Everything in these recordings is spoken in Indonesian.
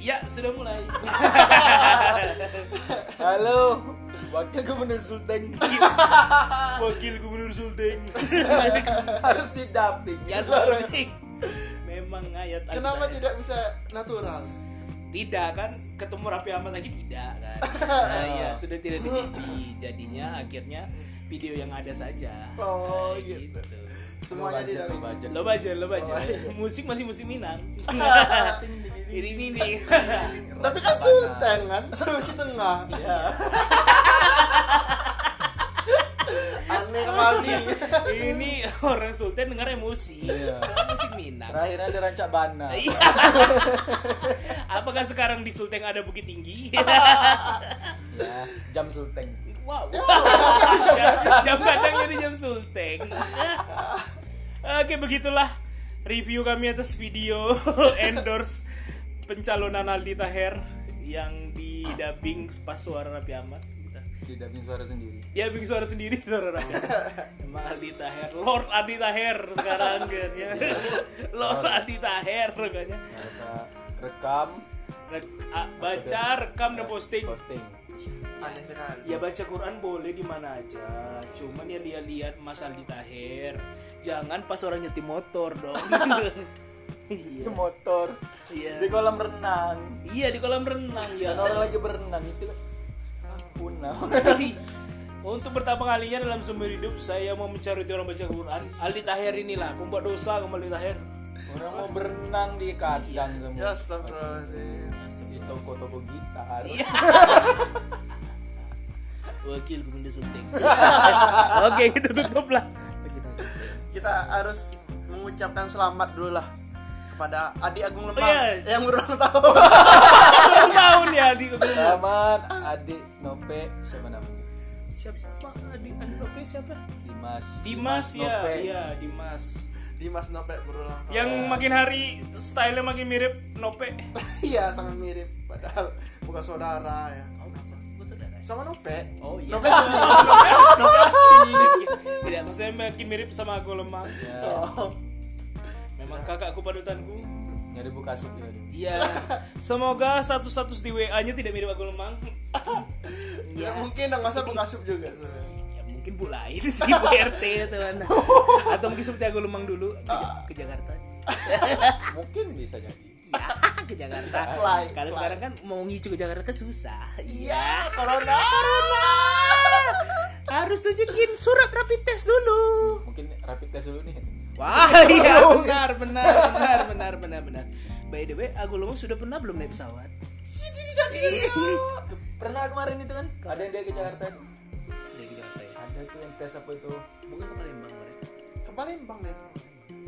Ya, sudah mulai. Halo, Wakil Gubernur Sulteng Wakil Gubernur Sulteng. harus didamping. ya. Memang ayat Kenapa Al-Qur'an. tidak bisa natural? Tidak kan ketemu Raffi Ahmad lagi tidak kan. Nah, ya, sudah tidak di TV. Jadinya akhirnya video yang ada saja. Oh, Nah, gitu. gitu. Semuanya tidak budget. Lo baca, lo baca. Iya. Musik masih musik Minang. ini ini nih. Tapi kan Sultan kan, Sulawesi Tengah. Iya. Aneh kembali. ini orang Sultan dengar emosi. Iya. Musik Minang. Terakhir ada rancak bana. Iya. Apakah sekarang di Sulteng ada Bukit Tinggi? Ya, jam Sulteng. wow. jam kadangnya di jam Sulteng. Oke, begitulah review kami atas video endorse pencalonan Aldi Taher yang didubbing pas suara Raffi Ahmad. Kita- Didamping suara sendiri. Dia bikin suara sendiri suara Raffi Ahmad. Emang Aldi Taher, Lord Aldi Taher sekarang kan ya. Lord Aldi Taher kan ya. Mereka rekam, Rek- ah, baca, rekam dan posting. posting. Aneh sekali. Ya baca Quran boleh di mana aja. Cuman ya lihat-lihat Mas Aldi Taher. Jangan pas orang nyetim motor dong. Di iya. motor, Iya. di kolam renang. Iya di kolam renang ya. Dan orang lagi berenang itu kan punah. Untuk pertama kalinya dalam seumur hidup saya mau mencari orang baca Quran. Aldi Taher inilah pembuat dosa kembali Taher. Orang mau berenang di kandang Ya semua. astagfirullahaladzim. Di toko-toko gitar. Iya. Wakil Gubernur Sulteng. Oke, itu tutup lah. Kita harus mengucapkan selamat dulu lah kepada adik Agung Lemang iya. yang berulang tahun. Ulang tahun ya di Selamat adik Nope siapa namanya? siapa siapa adik adik Nope siapa Dimas. Dimas ya Nope. iya Dimas Dimas Nope berulang tahun. yang makin hari stylenya makin mirip Nope Iya sangat mirip padahal bukan saudara ya. Sama Nope. oh iya Nope asli. Nope asli. tidak maksudnya makin mirip sama aku lemang Ya, Oh. memang kakakku panutanku nyari buka dia. iya semoga status-status di WA nya tidak mirip aku lemang Ya mungkin dong masa pengasup juga. ya mungkin bu lain sih bu RT teman atau mungkin seperti aku lemang dulu ke, ke Jakarta Mungkin bisa jadi. Ya ke Jakarta Lain, kalau lain. sekarang kan mau ngicu ke Jakarta kan susah Iya, corona. Corona. Harus tunjukin surat rapid test dulu. Mungkin rapid test dulu nih. Wah, iya benar, benar, benar, benar, benar, benar. By the way, aku Lomong sudah pernah belum naik pesawat? Pernah kemarin itu kan? Ada yang dia ke Jakarta itu. Dari Jakarta ya. Ada tuh yang tes apa itu? Bukan ke Palembang kemarin. Ke Palembang deh.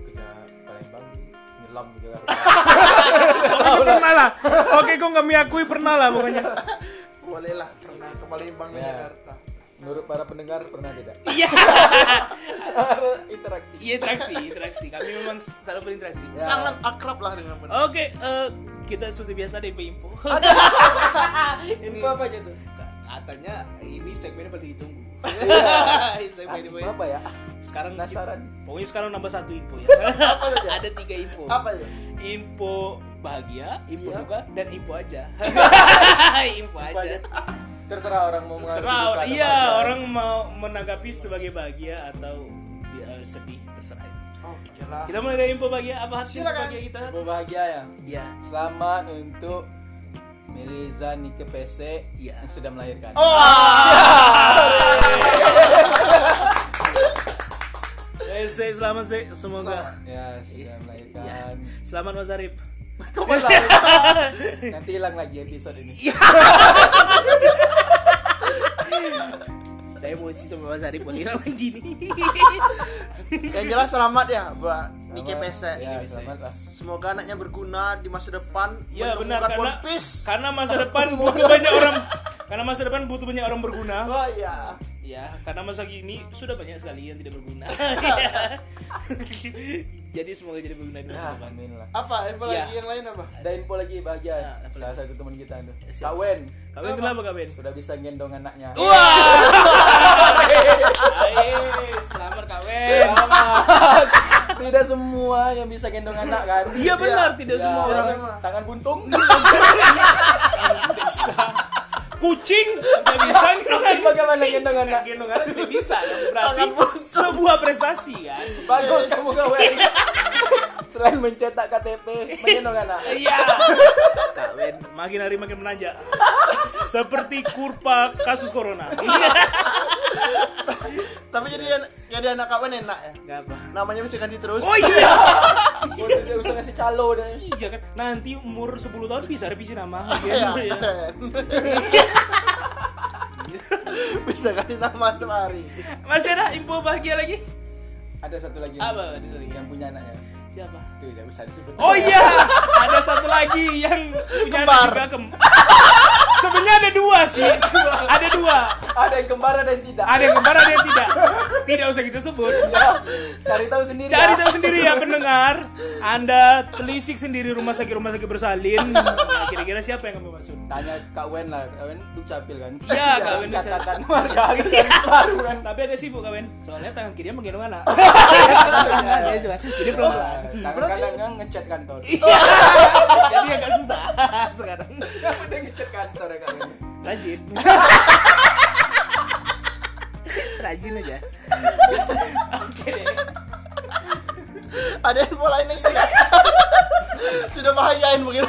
Ke Ja- Palembang nyelam ke Jakarta. Pokoknya pernah lah. Oke, kok nggak mengakui pernah lah pokoknya. Boleh lah pernah ke Palembang Ya. Jakarta. Menurut para pendengar pernah tidak? Iya. Interaksi. Iya interaksi, interaksi. Kami memang selalu berinteraksi. Ya. Sangat akrab lah dengan benar. Oke, eh, kita seperti biasa ada info-info. Info apa aja tuh? Katanya ini segmennya paling ditunggu. Segmen Info info apa ya? Sekarang Penasaran. Pokoknya sekarang nambah satu info ya. saja? Ada tiga info. Apa itu? Info bahagia, info Iya. duka, dan info aja. info Info aja. Terserah orang mau Terserah, atau iya bahagia. orang mau menanggapi sebagai bahagia atau eh, sedih terserah itu. Oh. Kita mulai dari info bahagia apa hasil Silakan. bahagia kita? Info bahagia ya. Ya, Selamat untuk Meliza Nike PC Iya. yang sudah melahirkan. Oh, saya selamat sih, semoga. Ya, sudah melahirkan. Ya. Selamat Mas Arif. Kok melahirkan? Nanti hilang lagi episode ini. Iya. Saya emosi sama Mas Arif boleh lagi nih. yang jelas selamat ya buat Nike Selamat. PC. Ya, selamat lah. Semoga anaknya berguna di masa depan. Ya benar karena One Piece. karena masa depan butuh banyak orang karena masa depan butuh banyak orang berguna. Oh iya. Ya, karena masa kini sudah banyak sekali yang tidak berguna. jadi semoga jadi berguna di Ya, masa depan. amin lah. Apa? Info Ya. lagi yang lain apa? Ada info lagi bahagia. Ya, apa Salah satu teman kita tuh. Siapa? Kak Wen Kawin kenapa kawin? sudah bisa gendong anaknya. Ayo, selamat kawin. Selamat. tidak semua yang bisa gendong anak kan Iya benar, tidak Ya, semua orang tangan buntung bisa. Kucing tidak bisa gendong anak. bagaimana gendong anak Gendong anak tidak bisa. Berarti sebuah prestasi kan. bagus kamu kawan selain mencetak KTP menggendong anak Iya. Kawin makin hari makin menanjak. Seperti kurva kasus corona. Iya. Tapi jadi jadi anak kawan enak ya. Gak apa. Namanya bisa ganti terus. Oh iya. dia usah ngasih calo deh Iya kan. Nanti umur 10 tahun bisa revisi nama. Iya. Iya. bisa ganti nama setiap hari. Masih ada info bahagia lagi? ada satu lagi Apa? Yang punya anak ya Siapa? itu tidak bisa disebut Oh iya, ada satu lagi yang punya Kembar. juga kem. Sebenarnya ada dua sih. Ada dua. ada yang kembar ada yang tidak Ada yang kembar, ada yang tidak. Tidak usah kita sebut. ya cari tahu sendiri Cari ya. tahu sendiri ya pendengar. Anda telisik sendiri rumah sakit rumah sakit bersalin. Nah, kira-kira siapa yang kami maksud? tanya Kak Wen lah Kak Wen dukcapil kan Iya, Kak Wen catatan warga kan baru kan Tapi agak sibuk kawan. Soalnya tangan kirinya menggendong anak. Iya, Ya, cuma. Jadi belum. tangan kanannya ngecat kantor Iya. Jadi agak susah sekarang. Kamu udah ngecat kantor Wen Rajin. Rajin aja. Oke deh. Ada info lain lagi tidak? Sudah bahayain begitu.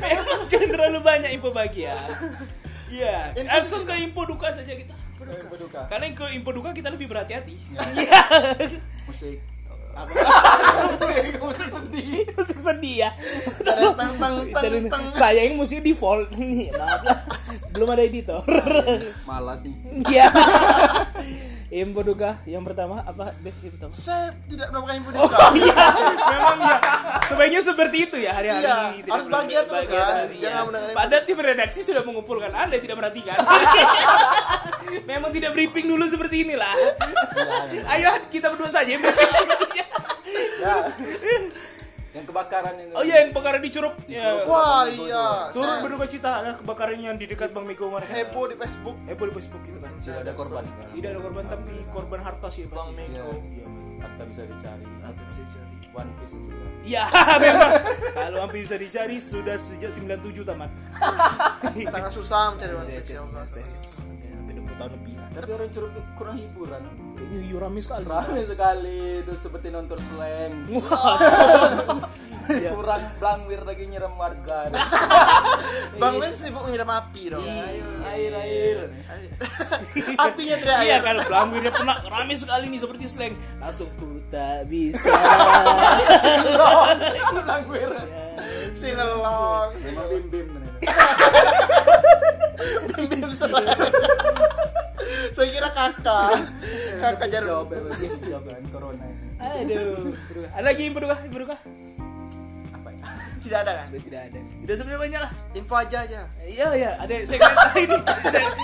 Memang jangan terlalu banyak info bahagia. Iya, langsung ke info duka saja kita. Info duka. Karena ke info duka kita lebih berhati-hati. Iya. musik musik, sedih. Musik sedih ya. Tang tang tang Jadi, tang. Saya yang musik default nih, maaf lah. Belum ada editor. malas nih Iya. info duka yang pertama apa? Deh, yang pertama. Saya tidak melakukan info duka. Iya, memang ya. Sebaiknya seperti itu ya hari-hari. Iya, Tidak harus bahagia terus bahagia kan. tadi, Jangan ya. Padahal tim redaksi sudah mengumpulkan Anda tidak perhatikan. memang tidak briefing dulu seperti inilah. Ayo kita berdua saja yang briefing. Ya yang kebakaran itu Oh iya yang kebakaran di Curup. Ya. Wah iya. Turut Saya berduka cita ada kebakaran yang di dekat Bang Miko kemarin. heboh di Facebook. Heboh di Facebook gitu kan. tidak ada korban sekarang Tidak ada korban tapi korban harta sih Bang. Miko. Iya. harta bisa dicari Harta bisa dicari. One Piece juga Iya, memang. Kalau hampir bisa dicari sudah sejak 97 tamat. Sangat susah mencari One Piece ya Allah. Hampir 20 tahun lebih tapi orang curug tuh kurang hiburan iya, rame sekali. rame sekali itu seperti nonton slang Iya. kurang blangwir lagi nyiram warga Bang Wen sibuk menyiram api dong. air air Apinya tidak Iya air. kan, pelambirnya pernah rame sekali nih seperti slang. Langsung ku tak bisa. blangwir Singelong. memang bim Saya kira kakak. Kakak jarum. jawab kan corona ini Aduh. Ada lagi info duka, info duka? apa ya Tidak ada kan? Sudah tidak ada. Sudah sebenarnya banyak lah. Info aja aja. Iya iya, ada segmen ini.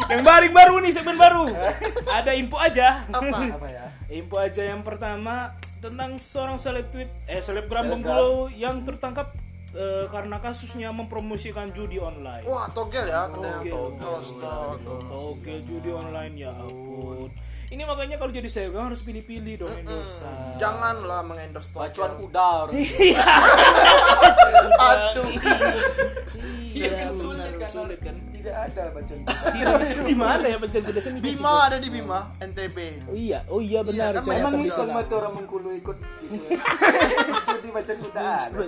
Yang baring baru nih, segmen baru. Ada info aja. Apa? apa ya Info aja yang pertama tentang seorang seleb tweet eh Selebgram. Bengkulu yang tertangkap eh, karena kasusnya mempromosikan judi online. Wah, togel ya. katanya. Togel. Oh, astaga. Oke, judi online ya ampun. Ini makanya kalau jadi selebgram harus pilih-pilih dong endorse. Janganlah mengendorse bacuan togel. kuda orang Iya. Aduh. Iya, kan sulit kan sulit kan. tidak ada bacuan kuda Di Indonesia di mana ya pencet kuda? Bima ada di Bima, NTB. Oh iya, oh iya benar. Iya, emang iseng banget orang mengkulu ikut ya. jadi bacuan kuda ada.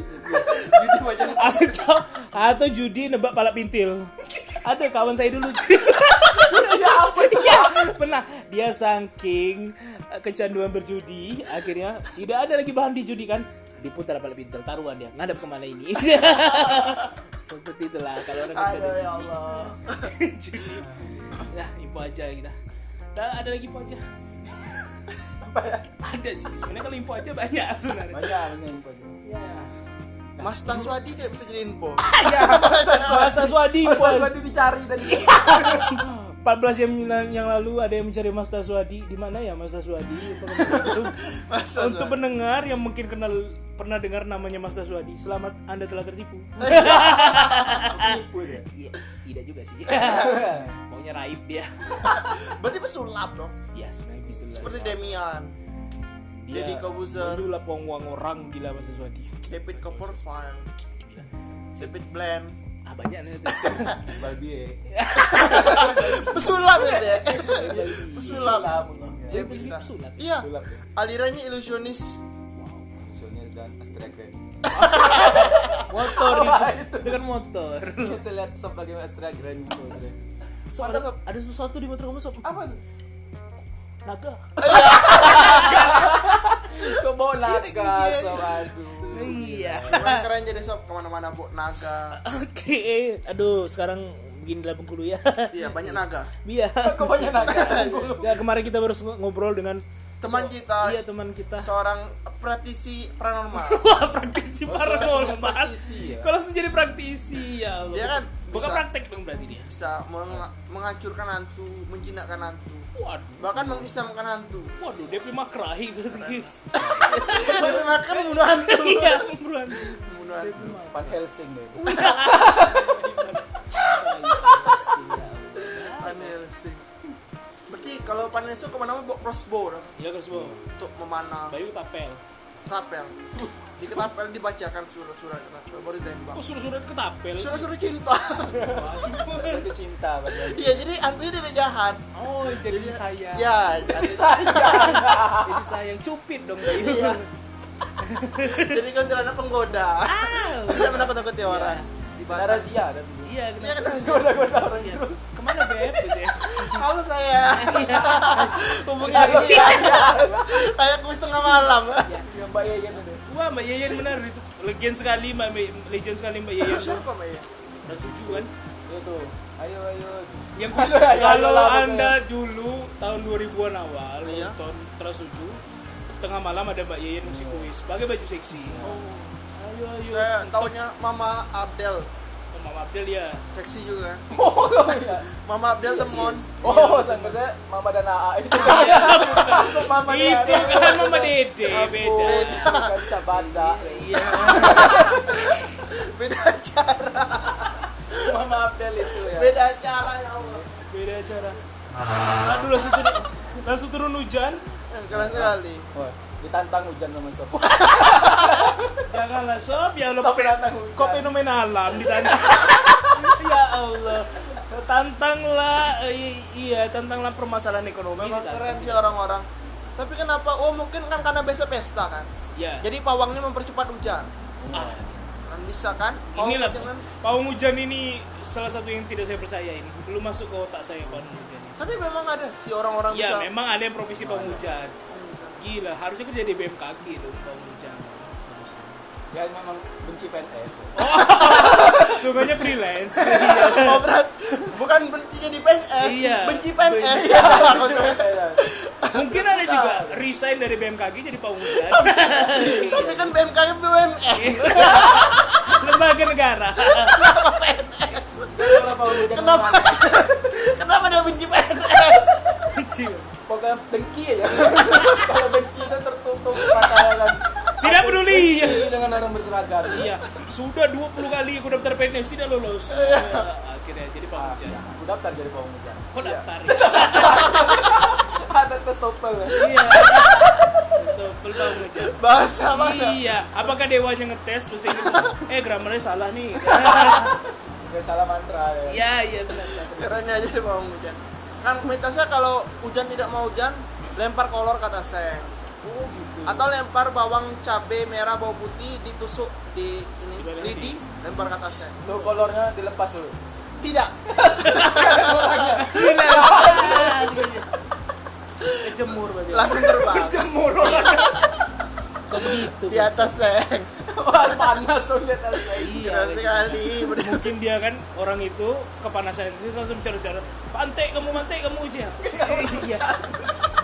Jadi baca atau atau judi nebak pala pintil. Ada kawan saya dulu. ya apa itu Iya, pernah dia saking eh, kecanduan berjudi, akhirnya tidak ada lagi bahan di judi kan? Diputar pala pintil taruhan dia ngadap ke mana ini? Seperti itulah kalau orang Aduh kecanduan ya Allah. judi nah info aja kita. Dan ada lagi info aja? Apa ya? Ada sih sebenarnya kalau info aja banyak sebenarnya. Banyak banyak info aja. ya. Mas Taswadi tidak bisa jadi info. Masa Swadi info. Pas tadi dicari tadi 14 jam yang lalu ada yang mencari Mas Taswadi di mana ya Mas Taswadi bisa? Mas untuk pendengar yang mungkin kenal pernah dengar namanya Mas Taswadi selamat anda telah tertipu. Iya tidak juga sih. Maunya raib dia. Berarti pesulap dong. ya sebenarnya gitu lah. Seperti Demian, dia Deddy Kobuzer. dulu lah uang orang gila Mas Taswadi David Copperfield. David Bland. Ah banyak nih tuh Balbie. Pesulap ya dia. Pesulap. Pesulap. Dia Dia bisa. pesulap. Iya. Pesulap ya. Alirannya ilusionis. Soalnya dan Astra Grand. motor itu itu kan motor Saya lihat sob lagi Astra Grand soalnya. Sob, ada, ada sesuatu di motor kamu sob Apa? naga Kok bawa naga Iya, sob aduh. Iya keren jadi sob ke mana-mana bu naga. oke aduh sekarang begini lah Bengkulu ya Iya banyak naga. iya Kok banyak naga? ya kemarin kita baru ngobrol dengan Teman kita, iya teman kita seorang praktisi paranormal. wah praktisi paranormal praktisi ya? kalau jadi praktisi ya Allah. Dia kan bukan praktek dong berarti dia Bisa meng- menghancurkan hantu, menjinakkan hantu, waduh bahkan mengislamkan hantu. waduh dia primakrahi berarti Bahkan membunuh hantu. iya pembunuhan Membunuh hantu. Van Helsing deh. Panel sih. Berarti kalau panel itu ke mana-mana bawa crossbow iya Bo. untuk memanah Bayu tapel tapel. Di ketapel dibacakan surat-surat ketapel baru ditembak. kok suruh-suruh ketapel Surat-surat cinta. Itu cinta. Iya jadi hantunya tidak jahat. oh jadi sayang Ya, jadi, jadi sayang cupid dong Bayu Iya. jadi kuntilanak penggoda. Tidak menakut-nakuti orang. Ada razia ada iya Iya kan? Goda-goda orang Iya. terus. ke mana beb gitu ya Halo saya. Iya. Hubungi dia. Kayak kuis tengah malam. Yang Mbak Yeyen itu. wah mbak Yeyen benar itu legend sekali mbak legend sekali mbak Yeyen tuh Siapa Mbak ya? udah setuju kan Itu. Ayo ayo. yang ayo, kalau anda dulu tahun 2000-an awal Iya. nonton Trans 7 tengah malam ada mbak Yeyen musik kuis pakai baju seksi Oh. ayo ayo Saya taunya Mama Abdel. Mama Abdel ya Seksi juga. Oh iya. Mama Abdel temon. Oh, sampai saya Mama dan AA itu. Untuk Mama itu kan Mama Dede beda Bukan Cabanda. iya Beda cara. Mama Abdel itu ya. Beda cara ya Allah. beda cara aduh langsung turun langsung turun hujan Kelas sekali. Wah, ditantang hujan sama sob. Janganlah sob ya Allah Sob pe- datang hujan. kok fenomena alam ditantang ya Allah tantanglah iya tantanglah permasalahan ekonomi Memang keren sih orang-orang. Tapi kenapa? Oh mungkin kan karena biasa pesta kan. ya Jadi pawangnya mempercepat hujan. ah, Kan bisa kan? Pawang inilah hujan kan? pawang hujan ini salah satu yang tidak saya percaya ini belum masuk ke otak saya pawang hujan Tapi memang ada si orang-orang ya bisa. memang ada yang profesi pawang hujan gila harusnya kerja di BMKG loh pawang hujan Ya memang benci PNS. sungguhnya freelance Iya. Oh berat. Bukan benci jadi PNS, Iya. benci PNS. Benci. Iya. mungkin ada juga resign dari BMKG jadi pawang hujan Tapi kan BMKG BUMN. lembaga negara Kenapa Kenapa? Kenapa dia benci PNS? Kecil. Pokoknya dengki aja. Kalau dengki itu tertutup mata kan. Tidak peduli. Dengan orang berseragam. Iya, sudah 20 kali aku daftar PNS tidak lolos. Ya, akhirnya jadi pawang Ah, hujan. Aku daftar jadi pawang hujan. Kok daftar? Ada tes TOEFL ya. Iya. Betul pawang hujan. Bahasa mana? Iya, apakah dewanya ngetes terus ini eh grammarnya salah nih. Gak salah mantra ya. Iya, iya benar. Kerennya bawang hujan. Kan mitosnya kalau hujan tidak mau hujan, lempar kolor kata seng. Oh gitu. Atau lempar bawang cabe merah bawang putih ditusuk di ini Di lidi, lempar kata seng. Lo kolornya dilepas dulu. Tidak. Gila. Kejemur berarti. Langsung terbang Jemur Kok begitu? di atas seng. Wah panas tuh lihat saya. Iya. Sekali. bener. mungkin dia kan orang itu kepanasan itu langsung cara-cara pantai kamu pantai kamu hujan iya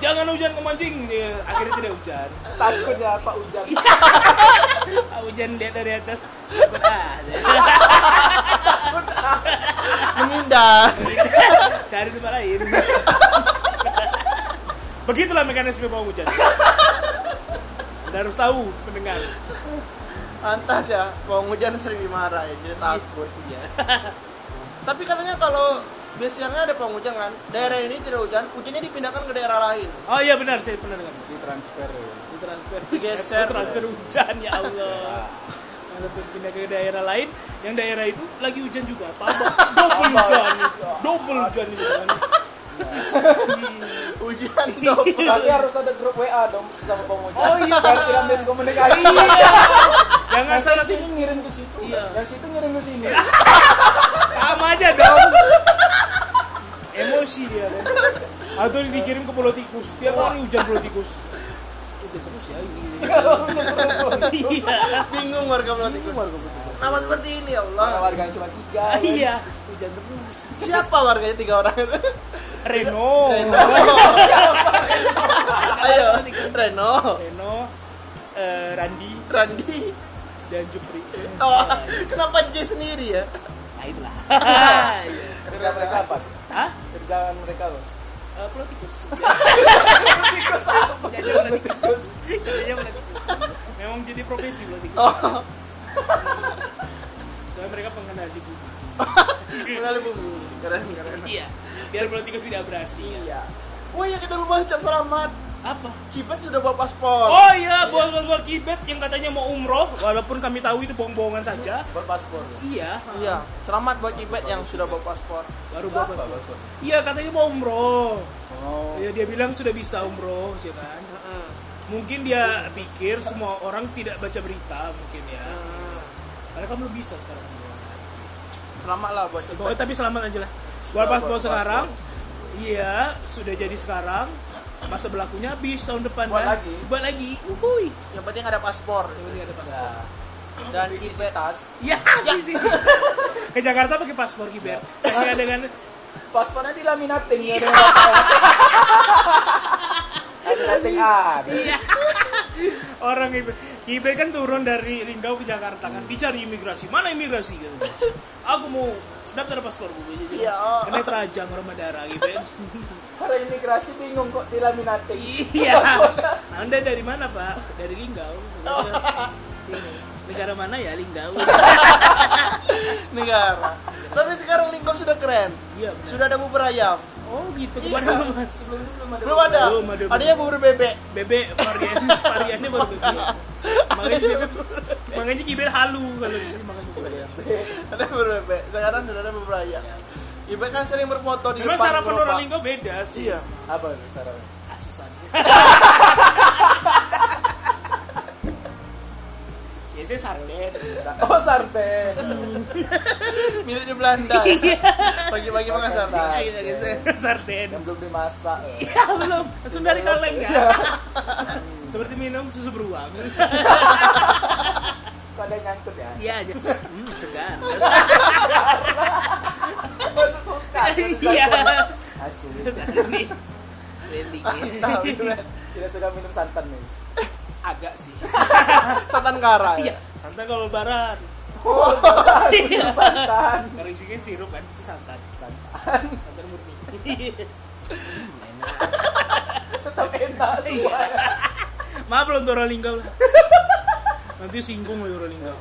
jangan hujan kamu anjing dia akhirnya tidak hujan Takut ya Pak hujan. ah, hujan lihat dari atas takut ah Menghindar. cari tempat lain begitulah mekanisme pawang hujan Anda harus tahu mendengar Pantas ya, pawang hujan sering dimarah ya, jadi takut. Iya. Tapi katanya kalau biasanya ada pawang hujan kan, daerah ini tidak hujan, hujannya dipindahkan ke daerah lain. oh iya benar saya pernah dengar Di transfer ya. transfer Digeser. transfer hujan ya Allah kalau pindah ke daerah lain yang daerah itu lagi hujan juga tambah double hujan double hujan itu kan Hujan double. Tapi harus ada grup WA dong sesama pemuja. Oh iya. Biar tidak miskomunikasi. iya jangan salah sini ngirim ke situ, Iya. yang situ ngirim ke sini. sama aja dong emosi dia kan atau dikirim ke pulau tikus tiap hari hujan pulau tikus hujan terus ya iya Bingung warga Pulau Tikus. Kenapa seperti ini ya Allah? warganya cuma tiga. kan. iya hujan terus Siapa warganya tiga orang itu? Reno Ayo, Reno, Reno eh, Randi Randi. dan Jupri Oh, kenapa J sendiri ya? nah itulah Iya. Kerja mereka apa? Hah? Kerjaan mereka apa? Eh, pulau tikus Kerjanya pulau tikus Kerjanya pulau tikus memang jadi profesi pulau tikus Oh, soalnya mereka pengenal di bumi mengalir bumi. Keren, keren. iya biar pulau tikus tidak beraksi Iya. Oh iya kita lupa ucap selamat. Apa Kibet sudah bawa paspor. Oh iya, buat buat kibet yang katanya mau umroh, walaupun kami tahu itu bohong-bohongan saja. Berpaspor. Iya, Iya, selamat buat Kibet yang sudah bawa paspor. baru bawa paspor. paspor? Iya, katanya mau umroh. Oh. Ya, dia bilang sudah bisa umroh, ya kan. Mungkin dia pikir semua orang tidak baca berita, mungkin ya. Karena kamu belum bisa sekarang. Selamat lah buat Kibet. Oh, tapi selamat aja lah. Buat Sudah paspor sekarang, iya sudah jadi sekarang. Masa berlakunya habis tahun depan Buat kan? lagi. Buat lagi. Uhuy. Yang penting ada paspor. Yang penting ada paspor. Ya. Dan Isi Kibet tas. Iya, sih. Ke Jakarta pakai paspor kiber. Saya dengan Paspornya dilaminating ya. Laminating ah. Iya. Orang kiber, kiber kan turun dari Linggau ke Jakarta kan, dicari imigrasi. Mana imigrasi gitu. Aku mau daftar paspor gue jadi. Iya, oh. Kena terajang orang Madara kiber. Para imigrasi bingung kok dilaminating. iya. Anda dari mana Pak? Dari Linggau. Ini. Negara mana ya Linggau? negara. Tapi sekarang Lingko sudah keren. Iya. benar. Sudah ada bubur ayam. Oh gitu. Iya. Belum? Ada. Belum ada. Belum ada. Adanya bubur bebek. Bebek varian variannya baru bebek. Makanya bebek, makanya kiber halu kalau ini makan bubur ayam. Ada bubur bebek. Sekarang sudah ada bubur ayam. Kibet kan sering berfoto di Memang depan sarapan gerobak. orang Linggo beda sih. Iya. Apa sarapan? Asusan. ya saya sarden. Oh sarden. Milik di Belanda. Pagi-pagi makan Makan sarden. Ayo gitu. Sarden. Yang belum dimasak. ya. Ya belum. Langsung dari kaleng kan. Seperti minum susu beruang. Kok ada yang nyangkut ya? Iya aja. Hmm, segar. Masuk kulkas. Iya. Really. Tahu, Kibet. Tidak suka minum santan nih. Agak sih. Santan kara. Iya. Santan kalau lebaran. Oh, Iya. santan. Karena isinya sirup kan itu santan. Santan. Santan murni. Tetap enak. Iya. Maaf Linggau lah. Nanti singgung loh orang Linggau.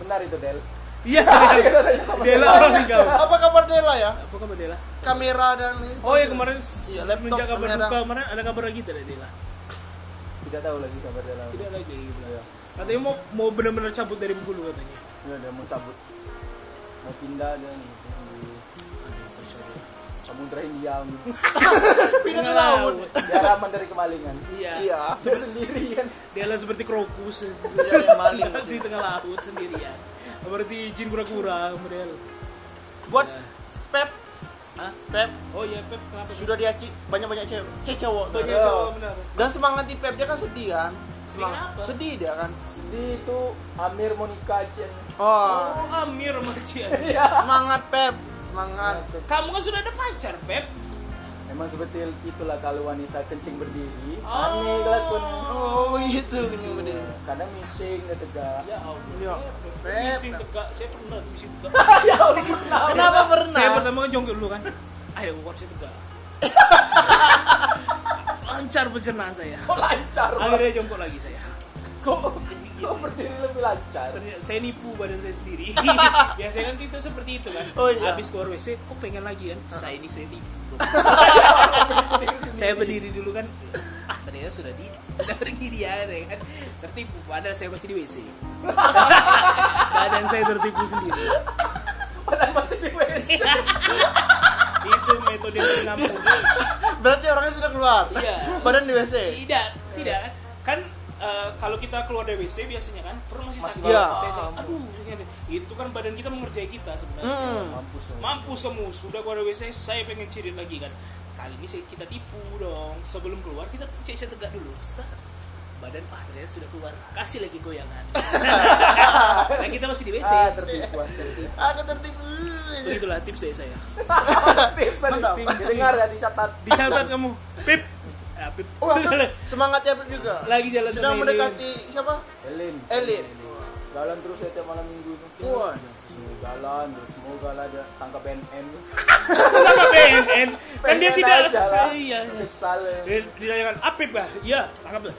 Benar itu Del. Iya, sama Dela Del. orang Linggau. Apa kabar Dela ya? Apa kabar Dela? Kamera dan itu. Oh ya kemarin Iya, laptop, kabar kamera. duka kemarin ada kabar lagi tidak Dela? Tidak tahu lagi kabar Del. Tidak lagi gitu. Iya. Katanya mau mau benar-benar cabut dari Bengkulu katanya. Iya, dia mau cabut. Mau pindah dan di Samudra India. Pindah ke laut. Dia aman dari kemalingan. Iya. Iya. Dia sendirian. Dela seperti krokus maling. di tengah laut sendirian. Seperti jin kura-kura model. Buat Hah? Pep Oh iya Pep kenapa? sudah diaci banyak-banyak cewek, cewek cowok. Banyak Iya. cowok benar. Dan semangat di Pep dia kan sedih kan? Semangat. kenapa? Sedih dia kan. Sedih itu Amir Monica Chen. Oh, Oh Amir Cian. Iya. semangat Pep, semangat. Kamu kan sudah ada pacar Pep. Memang seperti itulah kalau wanita kencing berdiri. Oh. Aneh. Oh, gitu kenyang gede. Kadang missing dia tegak. Ya Allah. Iya. Pep. Bising tegak. Saya pernah tuh bising tegak. ya pernah? Saya pertama kan jongkok dulu kan. ayo keluar situ gak lancar pencernaan saya. Kok lancar, akhirnya jongkok lagi saya. Kok, kok berdiri lebih lancar? Saya nipu badan saya sendiri. Biasanya kan kita seperti itu kan. Oh, iya. habis keluar WC kok pengen lagi kan? Saya ini saya tipu. Saya berdiri dulu kan. Ah ternyata sudah di sudah pergi dia ya kan? Tertipu. Padahal saya masih di WC badan saya tertipu sendiri Padahal masih di WC. Itu metode mengampuni Berarti orangnya sudah keluar. Iya. Badan di WC. tidak tidak kan eh, kalau kita keluar dari WC biasanya kan perut masih Masih sakit Iya. Aduh sakit. itu kan badan kita mengerjai kita sebenarnya Hmm. Mampus. mampus kamu sudah keluar dari WC saya pengen cirit lagi kan kali ini saya- kita tipu dong sebelum keluar kita cek saya tegak dulu Set. Badan ah ternyata sudah keluar kasih lagi goyangan nah kita masih di WC Ah, tertipu, ah, tertipu. Aku tertipu. begitulah tips saya saya Tips, tips. Didengar ya, dicatat. dicatat kamu pip ya, pip Oh, semangatnya Apip juga. lagi jalan Sedang Elin. mendekati siapa? Elin. Elit. Jalan terus ya tiap malam minggu. Wah. Jalan, terus semoga lah dia tangkap NN. Kenapa BNN kan dia tidak lah. iya. Kesal. ya. ditanyakan apip bah iya tangkap lah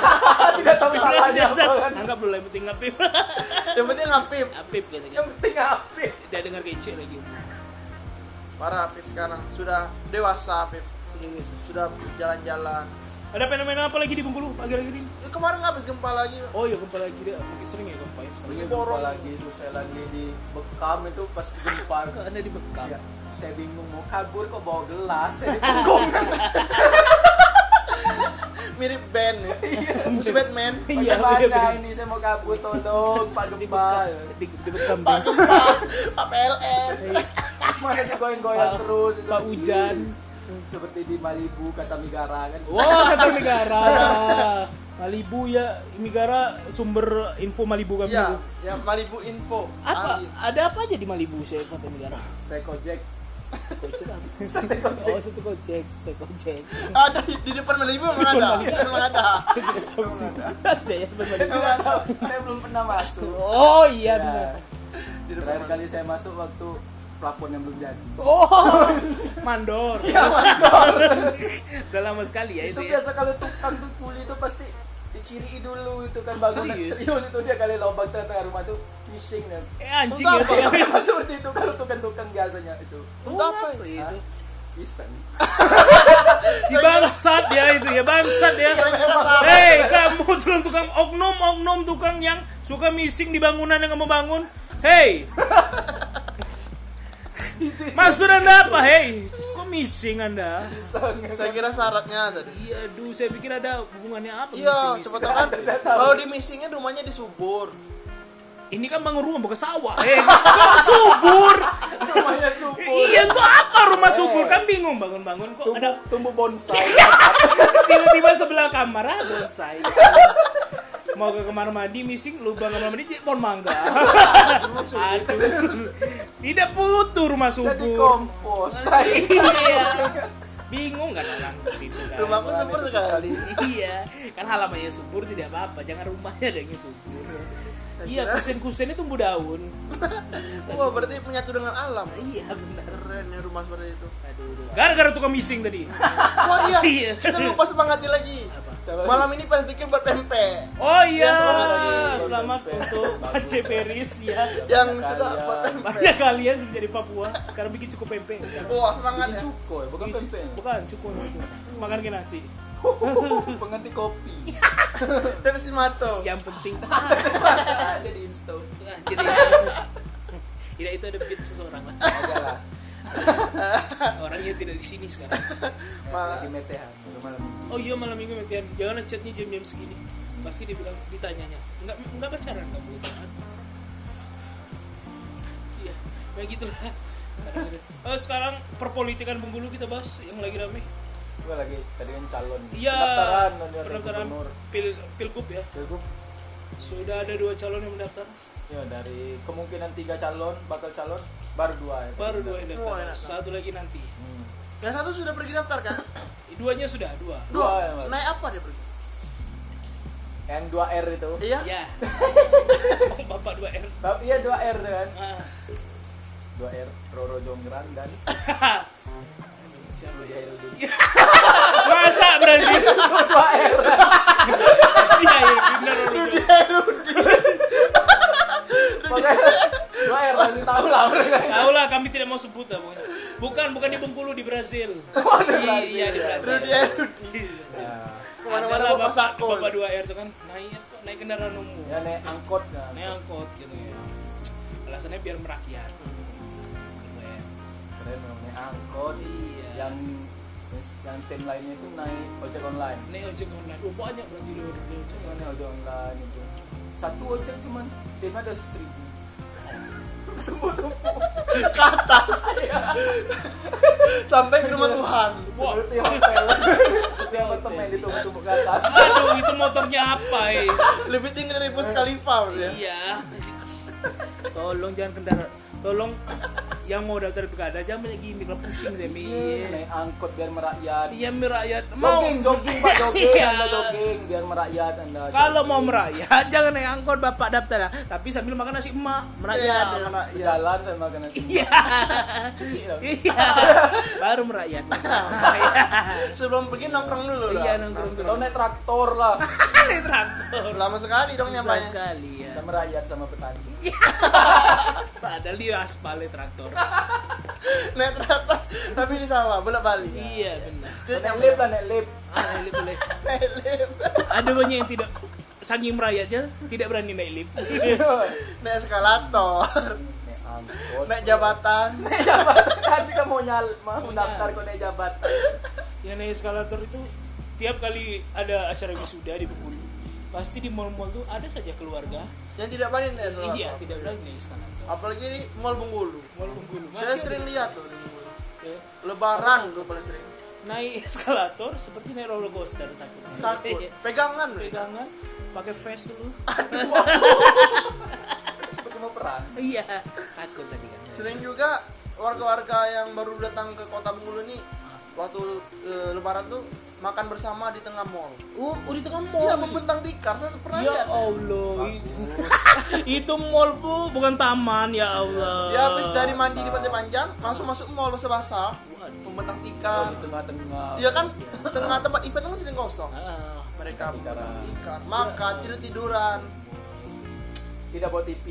Tidak tahu salahnya apa kan. tangkap dulu yang penting apip Yang penting Apip. apip katanya Yang penting apa? tidak dengar kece lagi Parah Apip sekarang sudah dewasa Apip. Sudah jalan-jalan. Ada fenomena apa lagi di Bengkulu akhir-akhir ini? Ya, kemarin habis gempa lagi. Oh iya gempa lagi dia, mungkin sering ya gempa ya. Lagi Jumpa borong. lagi itu saya lagi di Bekam itu pas gempa. Anda di Bekam. Ya, saya bingung mau kabur kok bawa gelas saya di punggung. Mirip band. Musuh Batman. Iya, Bagaimana iya, ini saya mau kabur tolong Pak Gempa. Di, Bekam. Bang. Pak PLN. Mana digoyang-goyang Pak- terus. Pak Hujan. Seperti di Malibu kata Migara kan. Wah kata negara. Malibu ya, Migara sumber info Malibu kami. Ya, ya Malibu Info. Apa? Ali. Ada apa aja di Malibu saya kata negara? Stay. Kocek apa? Stay Oh, satu kocek, satu kocek. Ada di, di depan Malibu memang Depan ada. Malibu. Memang ada. Saya tidak tahu sih. Ada ya nggak tahu, saya belum pernah masuk. Oh iya Ya. benar. Depan Terakhir kali saya masuk waktu plafon yang belum jadi. Oh, mandor. Iya, mandor. Udah lama sekali ya itu itu, ya. biasa kalau tukang tuh kuli itu pasti diciri dulu itu kan bangunan Serius? serius, itu dia kali lubang tengah rumah tuh fishing dan Eh anjing ya. apa? Pak. seperti itu kalau tukang-tukang biasanya itu Oh, Untuk apa apa itu? iseng Si bangsat ya itu ya, bangsat ya. Hei, kamu tukang-tukang oknum-oknum tukang yang suka missing di bangunan yang kamu bangun. Hei, maksud anda apa? Hei, kok missing anda? Saya kira syaratnya tadi. Iya, aduh, saya pikir ada hubungannya apa? Iya, coba tahu kan. Kalau di missingnya rumahnya di subur. Ini kan bangun rumah bukan sawah. Eh, kok subur? rumahnya subur Iya, untuk apa rumah subur? Kan bingung bangun-bangun kok tumbuh, ada tumbuh bonsai tiba-tiba sebelah kamar ah bonsai mau ke kamar mandi missing lubang kamar mandi jadi pohon mangga. Aduh tidak putu rumah jadi subur kompos iya. bingung kan orang gitu kan. Rumahku subur sekali. iya kan halamannya subur tidak apa-apa. Jangan rumahnya ada yang subur. Iya kusen-kusennya tumbuh daun. Wah, berarti menyatu dengan alam. iya benar. Keren ya rumah seperti itu. gara-gara tukang missing tadi. Oh iya, Iya. kita lupa semangatin lagi. Siapa? Malam ini pastikan buat pempek. oh iya Ya, selamat untuk Pak C. Peris ya. Yang sudah buat pempek. banyak kalian sudah jadi Papua. Sekarang bikin cukup pempek. Wah, semangat ya. cuko ya. Bukan pempek. Bukan cukup itu makan ke nasi. Pengganti kopi. Dan si Mato. yang penting. Jadi insto jadi tidak itu ada bikin seseorang lah. Lah orangnya tidak di sini sekarang. Ma- lagi metehan malam. Oh iya malam minggu metian jangan chatnya jam-jam segini. Pasti dia bilang ditanyanya. Nggak nggak pacaran nggak boleh pacaran. Iya ya gitulah. Oh, sekarang perpolitikan Bengkulu kita bahas yang lagi rame. gue lagi tadi kan calon. Iya. pendaftaran Pendaftaran pil pilgub ya. Pilgub. Sudah ada dua calon yang mendaftar. ya dari kemungkinan tiga calon bakal calon baru dua ya Baru dua yang Oh, daftar. enak. Satu lagi nanti. Hmm. Yang satu sudah pergi daftar kan? Duanya sudah dua. Dua yang baru. Naik apa dia pergi? yang dua R itu Iya. Ya. Bapak dua R. Bap- iya dua R kan Ah, dua R Roro Jonggrang dan Siapa ya? Jairudin Masa berarti? dua R Iya, iya, benar Rudy. makanya R masih tahu lah mereka Tahu lah, kami tidak mau sebut lah pokoknya. Bukan, bukan di Bengkulu di Brazil. Iya, di Brazil. Rudy Erudi ya, ke mana-mana bapak, sakol bapak dua R itu kan naik naik kendaraan umum. ya naik angkot kan Naik angkot gitu ya. Alasannya biar merakyat. Keren naik angkot Iya. yang yang tim lainnya itu naik ojek online Naik ojek online. Oh, banyak berarti di ojek. Cuma naik ojek online itu satu ojek cuman tim ada seribu. Sampai ke rumah Tuhan. Seperti hotel seperti apartemen ditumpuk-tumpuk ke atas. Aduh, itu motornya apa ya? lebih tinggi dari bus Khalifa ya Iya. Tolong jangan kendaraan. Tolong yang mau daftar pilkada jangan banyak gimmick lah pusing deh mi. naik angkot biar merakyat Iya merakyat. Mau jogging jogging pak jogging Iya. anda jogging biar merakyat anda Kalau mau merakyat jangan naik angkot bapak daftar ya. Tapi sambil makan nasi emak merakyat. Iya, Ke jalan sama makan nasi Iya. Iya. Baru merakyat. sebelum pergi nongkrong dulu Iya lah nongkrong Kalau dulu. naik traktor lah Naik traktor. lama sekali dong Susah nyampainya sekali ya. sama rakyat sama petani Padahal di aspal ya traktor. naik traktor tapi di sawah bolak balik Iya benar. naik lift lah naik lift Ah, naik lift boleh. naik lift Ada banyak yang tidak saking merayatnya tidak berani naik lift. naik eskalator. Naik jabatan. Naik jabatan kita mau nyal mau daftar kok naik jabatan. Yang naik eskalator itu tiap kali ada acara wisuda di Bengkulu pasti di mall-mall tuh ada saja keluarga yang tidak naik eskalator iya tidak berani naik eskalator apalagi di mall Bengkulu. Mall Bengkulu. Saya sering ada. lihat tuh di Bengkulu. Ya, lebaran tuh paling sering. Naik eskalator seperti naik roller coaster takut takut. Pegangan loh. pegangan pakai vest dulu. Seperti mau perang iya takut tadi kan. Sering juga warga-warga yang baru datang ke kota Bengkulu nih waktu eh, lebaran tuh makan bersama di tengah mall. Oh, oh di tengah mall. Iya membentang tikar. Saya pernah ya lihat. Allah itu mall bu bukan taman ya Allah. Dia habis dari mandi di pantai panjang langsung masuk mall basah-basah membentang Oh, tikar. di tengah-tengah. Iya kan? Tengah tempat event itu masih yang kosong. Ah, mereka membentang tikar makan tidur tiduran tidak bawa TV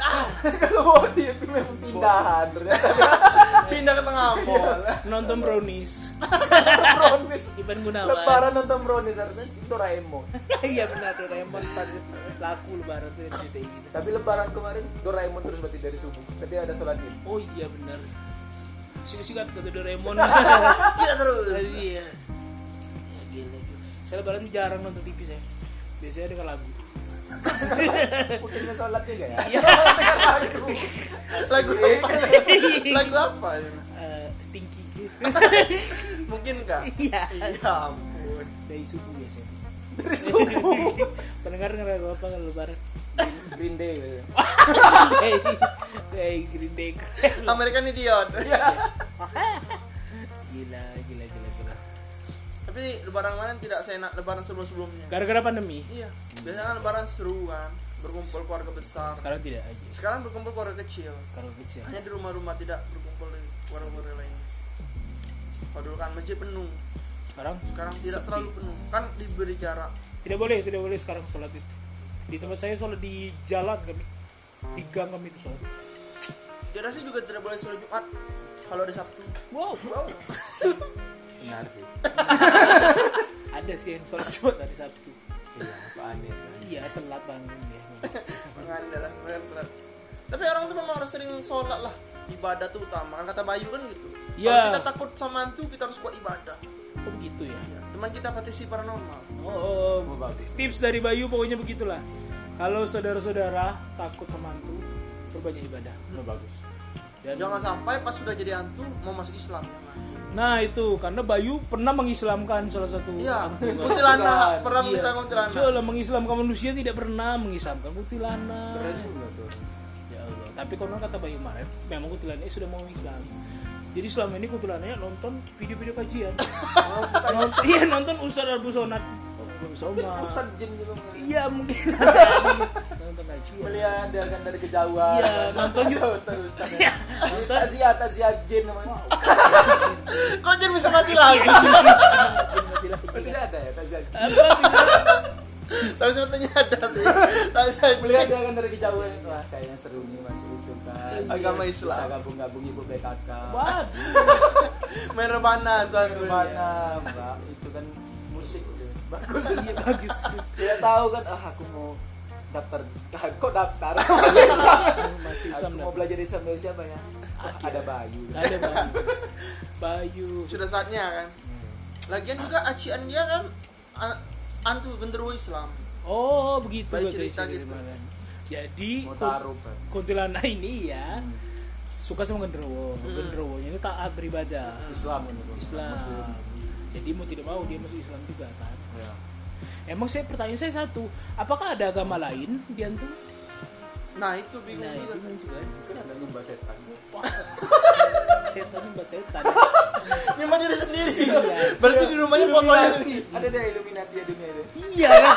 tuh. kalau bawa TV memang pindahan ternyata pindah ke tengah mall nonton brownies. Brownies. Ivan Gunawan. Lebaran nonton brownies harusnya Doraemon. Iya benar Doraemon pada laku lebaran tuh gitu. Tapi lebaran kemarin Doraemon terus berarti dari subuh tadi ada sholat id. Oh iya benar. Sikat-sikat kata Doraemon. Kita terus. Iya. Gila, gila. saya lebaran jarang nonton TV saya. Biasanya dengar lagu putingnya sholat juga ya? Iya. lagu apa? Lagu apa? Eh, stinky. Mungkin kak iya. Iya ampun. Dari subuh biasanya. Dari subuh? Pendengar dengar lagu apa kalau lebaran? Green Day. Gitu. hey, hey, Green Day. American Idiot. Gila gila gila gila. Tapi lebaran kemarin tidak seenak lebaran sebelum sebelumnya gara-gara pandemi? Iya biasanya kan lebaran seru kan berkumpul keluarga besar. Sekarang tidak aja. Sekarang berkumpul keluarga kecil. Kalau kecil. Hanya di rumah-rumah tidak berkumpul di keluarga-keluarga lain. Kalau dulu kan masjid penuh. Sekarang? Sekarang tidak Sepi. terlalu penuh. Kan diberi jarak. Tidak boleh tidak boleh sekarang sholat itu. Di tempat saya sholat di jalan kami. Di gang kami itu sholat. Jadi sih juga tidak boleh sholat jumat kalau ada sabtu. Wow. Benar sih. Ada sih yang sholat cuma hari sabtu iya Pak Anies kan. Iya telat bangun ya. Mengandalah berat tapi orang tuh memang harus sering sholat lah. Ibadah tuh utama. Kan kata Bayu kan gitu. Iya. kalau kita takut sama hantu kita harus kuat ibadah. Oh begitu ya? Ya, teman kita praktisi paranormal oh, oh, Oh, bagus. tips dari Bayu pokoknya begitulah. Kalau saudara-saudara takut sama hantu perbanyak ibadah. Oh, bagus dan jangan sampai pas sudah jadi hantu mau masuk Islam nah itu karena Bayu pernah mengislamkan salah satu iya kuntilanak Bukan. pernah Iya. mengislam kuntilanak Soalnya mengislamkan manusia tidak pernah mengislamkan kuntilanak. keren juga tuh Ya Allah. Tapi konon kata Bayu kemarin, memang kuntilanaknya sudah mau Islam. Jadi selama ini kuntilanaknya nonton video-video kajian. nonton, iya nonton Ustaz Al Busonat. Bang Mungkin. Ustaz Jin juga ngeliat. Iya mungkin nonton kajian. melihat dia kan dari kejauhan Iya, nonton juga. Ustaz Ustaz Iya, nonton. Taziat Taziat Jin namanya Kok jadi bisa mati lagi? Oh, tidak ada ya Taziat Jin? Tapi sebetulnya ada sih. Tapi melihat dia kan dari kejauhan wah kayaknya seru nih masuk itu kan Agama Islam. bisa gabung-gabung ibu PKK Waduh. main rebana tuan mana mbak bagus Iya bagus. dia tahu kan ah aku mau daftar ah, kok daftar masih Islam Masih Islam aku mau belajar Islam dari siapa ya Wah, ada Bayu Ada Bayu. Bayu. Sudah saatnya kan. Lagian juga acian dia kan antu genderuwo Islam. Oh begitu Baik cerita dari gitu. mana. Jadi kan kuntilanak ini ya suka sama genderuwo. Genderuwonya ini taat beribadah. Islam. Islam. Muslim. Jadi mau tidak mau dia masuk Islam juga kan. Ya. Emang saya pertanyaan saya satu, apakah ada agama lain di antum? Nah, itu bingung Nah juga. itu juga. mungkin ada nyembah setan setan mbak setan. Nyembah diri sendiri. Iya. Berarti di rumahnya Illuminati ada deh Illuminati ya dunia ini Iya kan?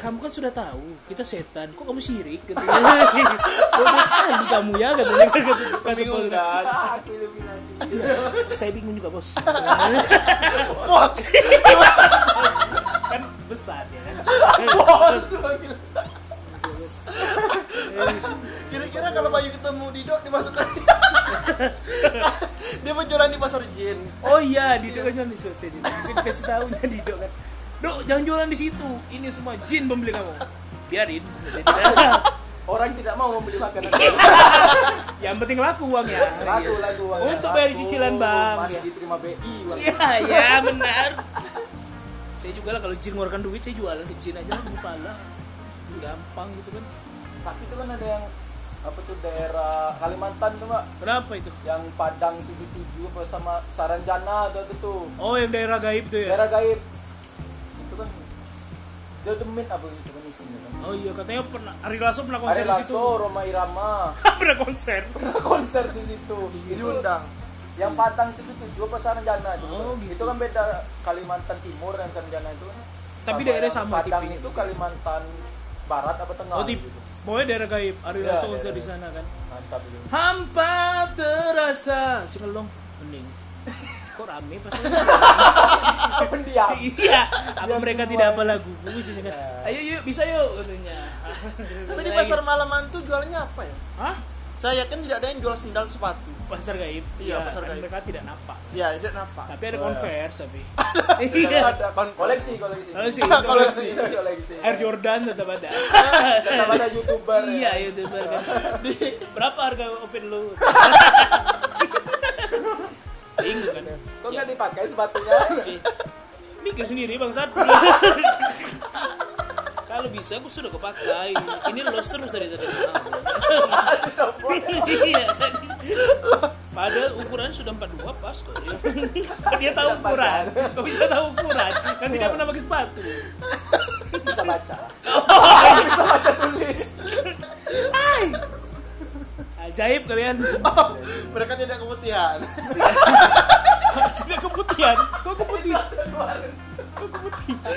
Kamu kan sudah tahu kita setan, kok kamu syirik? Katanya. Bodoh sekali kamu ya katanya. Kata, kata, bingung kan. aku Illuminati Saya bingung juga bos. Bos. kan besar ya kan. bos. Kira-kira kalau Bayu ketemu Dido dimasukkan. dia mau jualan di pasar jin. Oh iya, Dido kan jualan di Dido. Mungkin kasih tahunya Dido kan. Dok, jangan jualan di situ. Ini semua jin pembeli kamu. Biarin. orang tidak mau membeli makanan Yang penting laku uangnya. laku laku uangnya. Untuk bayar cicilan, Bang. masih diterima BI. Iya, ya benar. Saya juga lah kalau jin ngeluarkan duit saya jualan ke jin aja lah pala. Gampang gitu kan. tapi itu kan ada yang apa tuh daerah Kalimantan tuh mbak Berapa itu? yang Padang 77 apa sama Saranjana tuh tuh, tuh. Oh, yang daerah gaib tuh ya. daerah gaib itu kan dia demit apa itu isinya kan Oh iya, katanya pernah Ari Lasso pernah konser Ari di situ. Lasso, Roma Irama pernah konser. pernah konser di situ itu Diundang. yang Padang itu tujuh apa Saranjana itu, Oh, gitu. itu kan beda Kalimantan Timur dan Saranjana itu Tapi Sama daerah sama tipenya. itu Kalimantan Barat apa Tengah Oh, gitu. Pokoknya daerah gaib. Ari Iya, Lasso iya, konser iya. di sana kan. mantap itu Hampa terasa. Single dong. Kok rame pas pendiam Iya, apa mereka semua. tidak apa lagu? Misalnya kan, Ya. ayo yuk bisa yuk katanya. Tapi di pasar malaman tuh jualnya apa ya? Hah? Saya yakin tidak ada yang jual sendal sepatu. Pasar gaib. Iya, Ya, pasar kan gaib. Mereka tidak nampak. Ya, tidak nampak. Tapi ada Oh, iya. Converse tapi. Iya. ada koleksi koleksi Koleksi. koleksi koleksi Air Jordan tetap ada. tetap ada youtuber Iya, ya. youtuber kan. Berapa harga open lu? Bingung kan? Kok nggak dipakai sepatunya. Mikir sendiri bangsat. Kalau bisa aku sudah kepakai. Ini los terus dari Iya. Padahal ukuran sudah 42 pas kok. Dia, dia tahu ukuran. ya. Kok bisa tahu ukuran? Kan tidak pernah pakai sepatu. bisa baca Oh. bisa baca tulis Hai. Ajaib kalian. Mereka tidak keputihan. Tidak keputihan. Kok keputihan? Kok keputihan?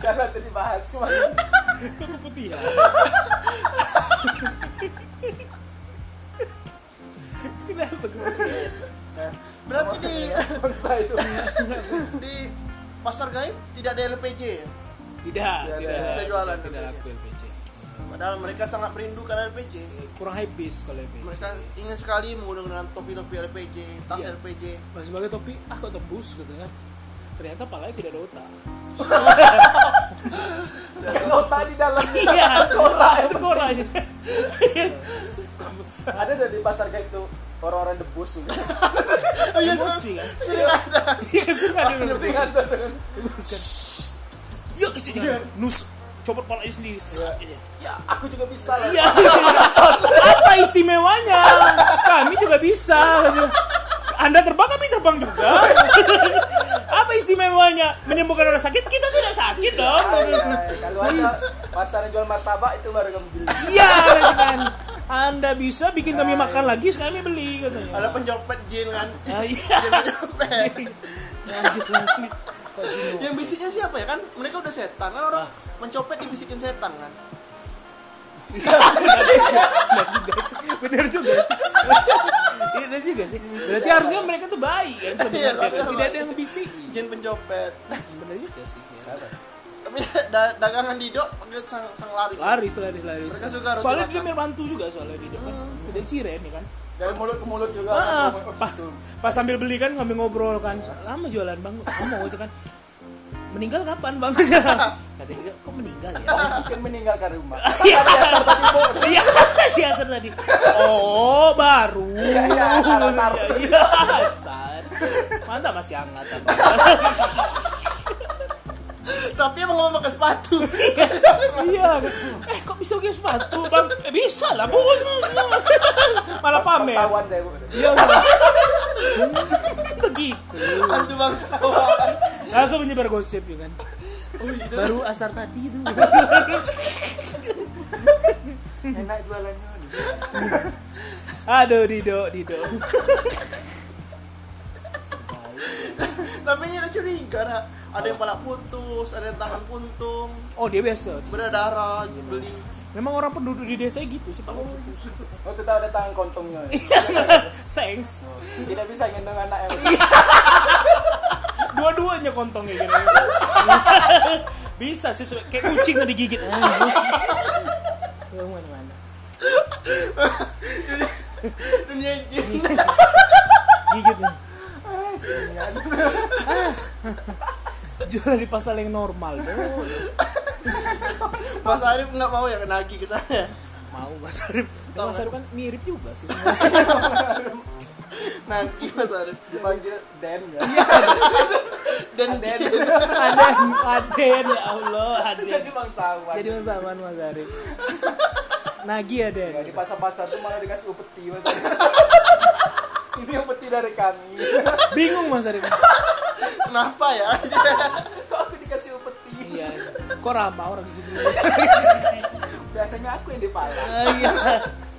ada nanti dibahas cuma Kok keputihan? Kenapa keputihan? Berarti di bangsa itu di pasar gaib tidak ada LPG ya? Tidak, Tidak, tidak. Tidak LPG. laku LPG. Padahal mereka sangat merindukan LPG. Kurang habis kalau LPG. Mereka ingin sekali menggunakan topi-topi LPG, tas Iya. LPG. Masih sebagai topi, ah kok tembus gitu kan. Ternyata palanya tidak ada otak. yang otak di dalam Iya, korak itu besar. ada tuh di pasar gaib tuh orang-orang debus juga Oh iya, Emosi kan. sering ada. Iya kan suka ada Tapi kan kan. Yuk sini. Nus copot palanya sendiri. Iya. ya aku juga bisa lah Iya. Apa istimewanya? Kami juga bisa. Anda terbang kami terbang juga. Apa istimewanya? Menyembuhkan orang sakit kita tidak sakit dong. Ay, ay, kalau ada pasar yang jual martabak itu baru kamu beli Iya kan. Anda bisa bikin kami makan lagi, kami beli katanya. Ada penjopet jin kan. Ah, iya. Jin penjopet. Lanjut lanjut. Yang bisiknya siapa ya? Kan mereka udah setan. Kan orang mencopet dibisikin setan kan? Bener juga sih. Iya bener juga sih. Berarti harusnya mereka tuh baik kan sebenarnya. Iya, kan? tidak ada yang bisik. Jin pencopet. Bener juga sih. Ya. tapi da- dagangan Dido sang, sang laris. Laris laris laris. Mereka suka soalnya dia membantu juga soalnya di depan tidak ciren ya kan dari mulut ke mulut juga Ah, orang ngomong, oh, pas, situ. pas sambil beli kan kami ngobrol kan. Lama jualan bang. Lama itu kan. Meninggal kapan bang? Kata dia kok meninggal ya? Mungkin meninggalkan rumah. Iya. Dasar tadi iya si Asar tadi. Oh baru. Iya, iya, iya mantap masih hangat tapi emang ngomong pakai sepatu. Iya eh kok bisa pakai sepatu bang? Eh, bisa lah bos malah pamer. Bangsawan saya bu. Iya begitu hantu bangsawan langsung menyebar gosip ya kan? Baru asar tadi itu. Enak jualannya aduh dido dido. Tapi ini ada curiga ada ada yang pala putus ada yang tangan puntung oh dia biasa. Berdarah beli memang orang penduduk di desa gitu sih pak. Oh tetap ada tangan kontongnya. Sengs. Tidak bisa gendong anak yang dua-duanya kontongnya gitu. Bisa sih kayak kucing tadi digigit. Mana mana? Dunia jin gigit. Nih. Ah. Jual di pasar yang normal tuh Mas Arif nggak mau ya kenagi ke sana mau Mas Arif. Ya, Mas Arif kan mirip juga sih nanti Mas Arif. Dipanggil Den ya? Dan. Den Aden. Aden ya Allah Aden. jadi bangsawan. Jadi masawan Mas Arif. Nagi ya Den ya, di pasar-pasar tuh malah dikasih upeti mas ini upeti dari kami. Bingung Mas Arif kenapa ya? Kok aku dikasih upeti? Iya kok ramah orang di sini? Biasanya aku yang dipala Ah, iya.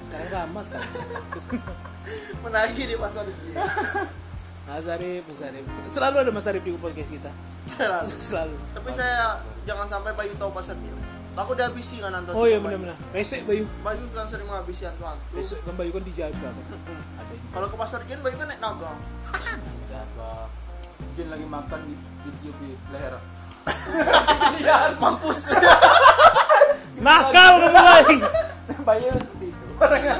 Sekarang ramah sekarang. Menagih di pasar Mas Arif Mas Arif. Selalu ada Mas Arif di podcast kita. Selalu. Tapi saya jangan sampai Bayu tahu pasar dia takut dihabisi kan nonton oh iya benar-benar. Resek Bayu. Bayu kan sering menghabisi sesuatu besok kan Bayu kan dijaga. Kalau ke pasar Jin Bayu kan naik naga. Apa Jin lagi makan di, di tiup di leher. Iya mampus. Nakal mulai bayi seperti itu orangnya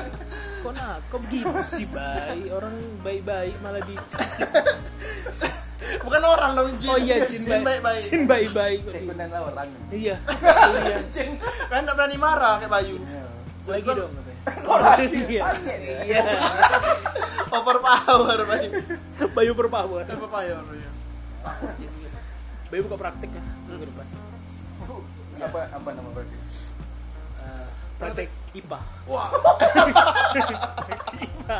kok kok begitu sih Bay orang baik-baik malah di bukan orang dong Jin. Oh iya Jin Jin baik baik-baik Jin baik-baik cekunan lah orang. Iya. Iya. Jin kan nggak berani marah kayak Bayu. Lagi dong kok lagi iya. Sange iya. Overpower Bayu Bayu overpower ya takut Jin Bayu buka praktek kan minggu depan. Apa apa nama berarti Eh, praktek IPA wah. IPA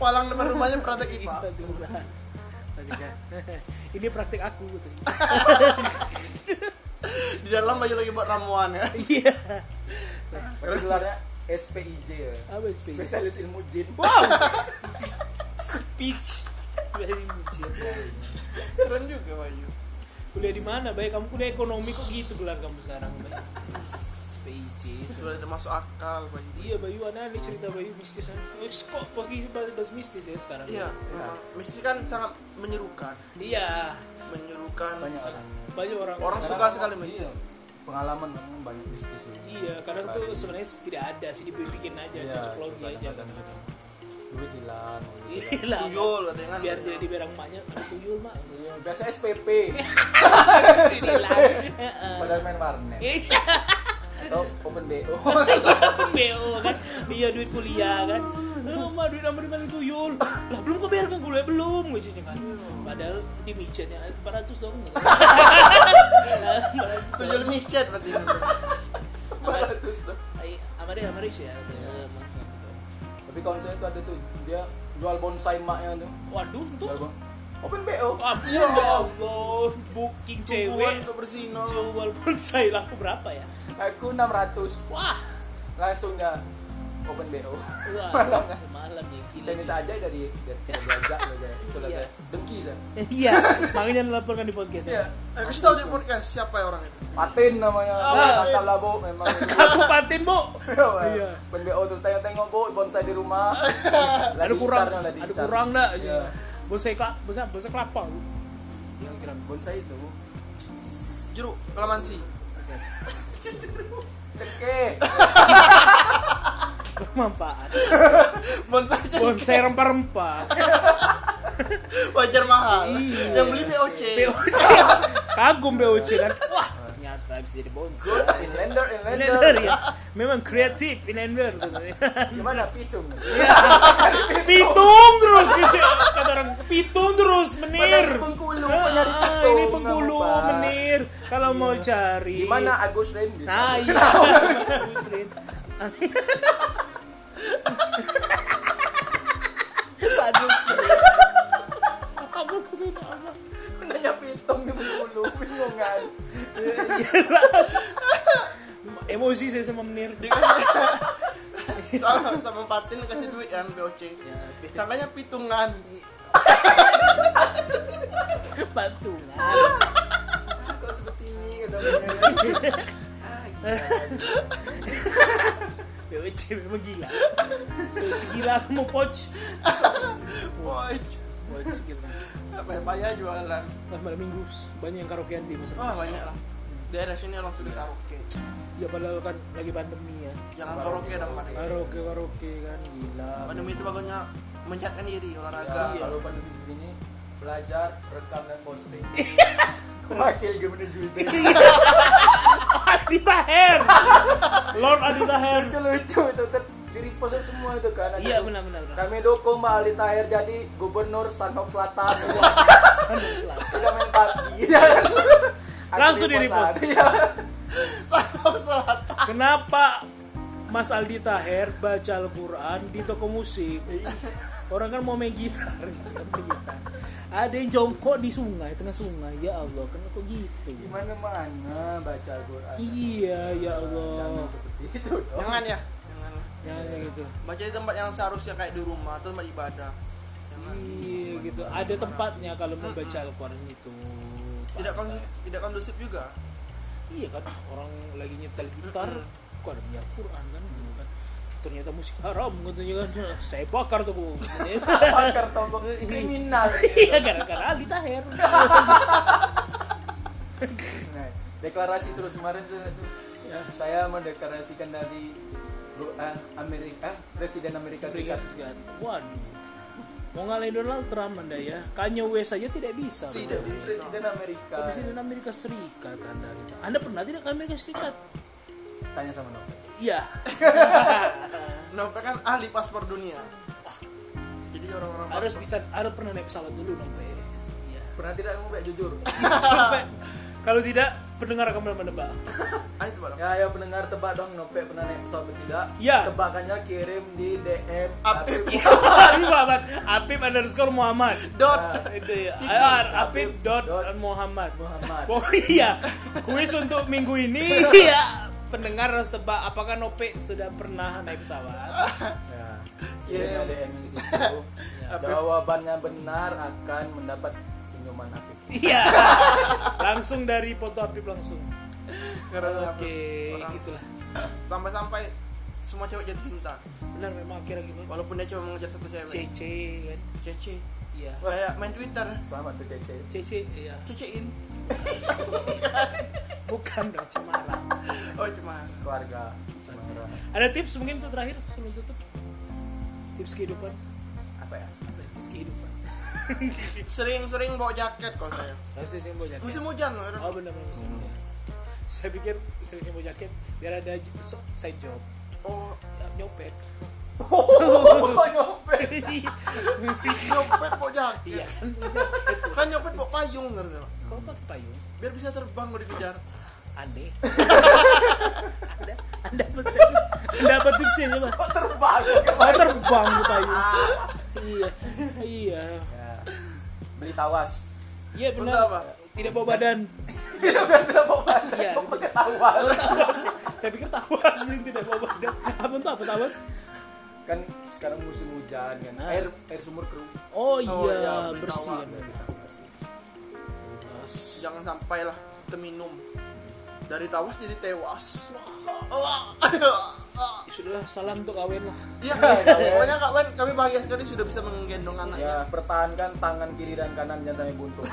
palang depan rumahnya praktek IPA lah. ini praktek aku gitu. Di dalam Bayu lagi buat ramuan ya. Iya. Kalau gelarnya SPIJ ya. Apa SPI spesialis ilmu jin. Wow. Speech. Dari Mujib. keren juga Bayu kuliah di mana baik kamu kuliah ekonomi kok gitu gelar kamu sekarang Bay? SPIJ sudah ada masuk akal Bayu iya Bayu aneh cerita Bayu mistis. Kan Eh, kok pagi bahas mistis ya sekarang? Iya memang mesti kan sangat menyerukan. Iya. Menyerukan. Banyak orang. Banyak orang Orang. suka sekali mistis. Iya, pengalaman memang banyak ini iya kadang tuh sebenarnya tidak ada sih dibikin aja Iya, cocok logi aja kadang-kadang. duit hilang Iya lah. tuyul katanya kan biar jadi berang emaknya ada tuyul mak biasa SPP. Heeh. padahal main warnet Iya. atau open BO BO kan iya duit kuliah kan oh, mah duit sama di mana tuyul. Lah belum kau bayarkan kuliah belum. Gue kan padahal di micetnya 400 dong. Tuyul micet berarti. Baratus dong. amare amare sih ya. Tapi kawan saya itu ada tuh. Dia jual bonsai maknya tuh. Waduh tuh open BO Ah, Ya Allah, booking cewek. untuk bersinar. Jual bonsai laku berapa ya? aku 600 Wah, langsung dia open BO. Wah, Malamnya. malam ya gila. Saya minta aja dari dari saya. Itulah Iya. saya. Dengki saya. Iya, makanya laporkan di podcast. Iya. Eh, kasih tahu di podcast siapa ya orang itu. Patin namanya. Ah, Mantap lah bu, memang. Kabupaten, Bu. Iya. Open BO tuh tengok-tengok bu, bonsai di rumah. Ada kurang, ada kurang enggak? Iya. Bonsai kelapa, bonsai, bonsai kelapa. Yang kira bonsai itu. Jeruk kelamansi. Cengkeh. Bermanfaat. Bonsai Bonsai rempah-rempah. wajar mahal. Iya. Yang beli BOC. BOC. Kagum BOC kan. Wah, ternyata bisa jadi bonsai. Good. Inlander, inlander. Inlander ya. Memang kreatif Inlander. Gimana picung? Iya. Pitung terus gitu. Kata orang pitung terus menir. Bengkulu, penyari Ah, pitung, ini Bengkulu menir. Kalau mau cari. Gimana Agus Rain bisa? Nah, iya. Muslim. Bagus. Apa beda apa? Nanya pitung di Bengkulu, bingung kan? Emosi saya sama menir. sama sama patin kasih duit kan BOC. Ya, Sangkanya pitungan. patungan. Kok seperti ini kata BOC memang gila. Gila aku mau poch. Woi, Poch gila. apa ya payah jualan. Pas malam minggu banyak yang karaokean di masa. Wah, banyak lah. Daerah sini orang sudah karaoke. Ya padahal kan lagi pandemi ya. Jangan karaoke dong pada. Karaoke karaoke kan gila. Pandemi itu bagusnya menyehatkan diri olahraga. Ya, kalau pandemi begini belajar, rekam dan posting. Wakil gubernur Julte. Adi Taher. Lord Adi Taher. Lucu-lucu itu kan di repost semua itu kan. Iya benar benar. Kami dukung Mbak Ali Tahir jadi gubernur Sanok Selatan. Tidak main PUBG. Iya kan? Langsung di repost. Iya. Selatan. Kenapa Mas Aldi Taher baca Al-Quran di toko musik? Orang kan mau main gitar, kan main gitar. Ada yang jongkok di sungai, tengah sungai. Ya Allah, kenapa gitu? Gimana mana baca Al-Quran? Iya, ya Jangan Allah. seperti itu dong. Jangan ya. Jangan. Ya gitu. Baca di tempat yang seharusnya kayak di rumah atau tempat ibadah. Jangan. Iya gitu. Ada tempatnya kalau mau baca Al-Quran itu. Tidak kondusif, tidak kondusif juga. Iya kan orang lagi nyetel gitar, kok ada Quran kan gitu kan. Ternyata musik haram katanya kan. Saya bakar tuh Bu. Pakar tombok kriminal. Iya gara-gara Aldi Taher. Nah, deklarasi terus kemarin tuh, Ya. saya mendeklarasikan dari ah, Amerika, ah, Presiden Amerika Serikat Serikat. Waduh. Mau ngalahin Donald Trump anda ya? Kanye West saja tidak bisa. Tidak, Bro. Presiden Amerika. Presiden Amerika Serikat anda. gitu. Anda pernah tidak ke Amerika Serikat? Tanya sama Novel. Iya. Novel kan ahli paspor dunia. Jadi orang-orang harus paspor- bisa harus pernah naik pesawat dulu dong, Pe. Iya. Pernah tidak kamu Mbak, jujur? Kalau tidak pendengar akan menebak. Ah itu barang. Ya, ya pendengar tebak dong Nope pernah naik pesawat atau tidak? Ya. Tebakannya kirim di DM Apip. Apip. Apip Muhammad. Apip underscore Muhammad. Dot. Itu ya. Ah, Apip dot Dot. Muhammad. Muhammad. Oh iya, kuis untuk minggu ini ya pendengar tebak apakah Nope sudah pernah naik pesawat? Ya. Kirimnya DM di situ. Jawabannya benar akan mendapat senyuman Apip. Iya. langsung dari foto Apip langsung. Karena Oke, orang- gitulah. Sampai-sampai semua cewek jatuh cinta. Benar memang akhirnya gini. Walaupun dia cuma mengejar satu cewek. CC kan. Cece. Iya. Kayak main Twitter. Selamat tuh Cece. CC iya. Cecein. Bukan dong Cemara. Oh cuma. Keluarga. Cemara. Ada tips mungkin untuk terakhir sebelum tutup? Tips kehidupan. Apa ya? Tips kehidupan. Sering-sering bawa jaket kalau saya. Sih mau jaket. Musim hujan loh. Oh benar benar. hujan. Saya pikir sering mau jaket biar ada side job. Oh, Ya, nyopet. Oh, nyopet. nyopet bawa jaket. iya kan. Kan nyopet bawa payung ngerti. Kau pakai payung? Biar bisa terbang kalau dikejar. Aneh. anda, anda dapat, anda dapat tipsnya coba. Kok terbang? Oh, terbang di payung. iya, iya, Ya. Beli tawas. iya benar. apa? Tidak bawa badan. Tidak bawa badan. Iya, Kok pakai tawas? Oh, tawas. Saya pikir tawas sih tidak bawa badan. Apa tuh apa tawas? kan sekarang musim hujan kan Ah. air air sumur keruh Oh iya, Oh, iya, bersih. tawar. jangan sampai lah terminum dari tawas jadi tewas Sudahlah salam untuk kawin lah. Iya, Kawan. pokoknya kawan kami bahagia sekali sudah bisa menggendong anaknya. ya pertahankan tangan kiri dan kanan jangan sampai buntung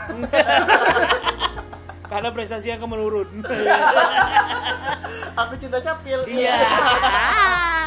Karena prestasi akan menurun. Aku cinta capil. Iya.